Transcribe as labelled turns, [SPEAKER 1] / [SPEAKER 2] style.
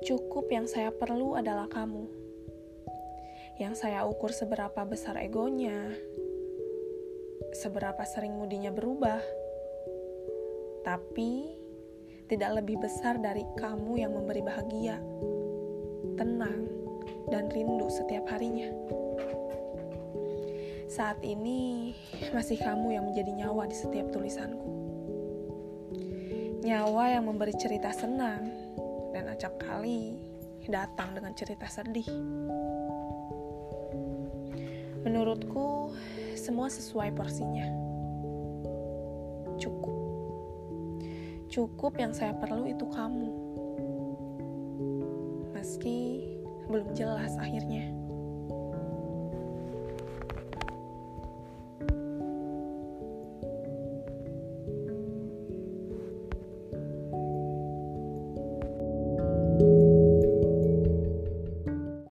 [SPEAKER 1] Cukup yang saya perlu adalah kamu. Yang saya ukur seberapa besar egonya, seberapa sering mudinya berubah, tapi tidak lebih besar dari kamu yang memberi bahagia, tenang, dan rindu setiap harinya. Saat ini masih kamu yang menjadi nyawa di setiap tulisanku. Nyawa yang memberi cerita senang dan acap kali datang dengan cerita sedih. Menurutku, semua sesuai porsinya. Cukup. Cukup yang saya perlu itu kamu. Meski belum jelas akhirnya.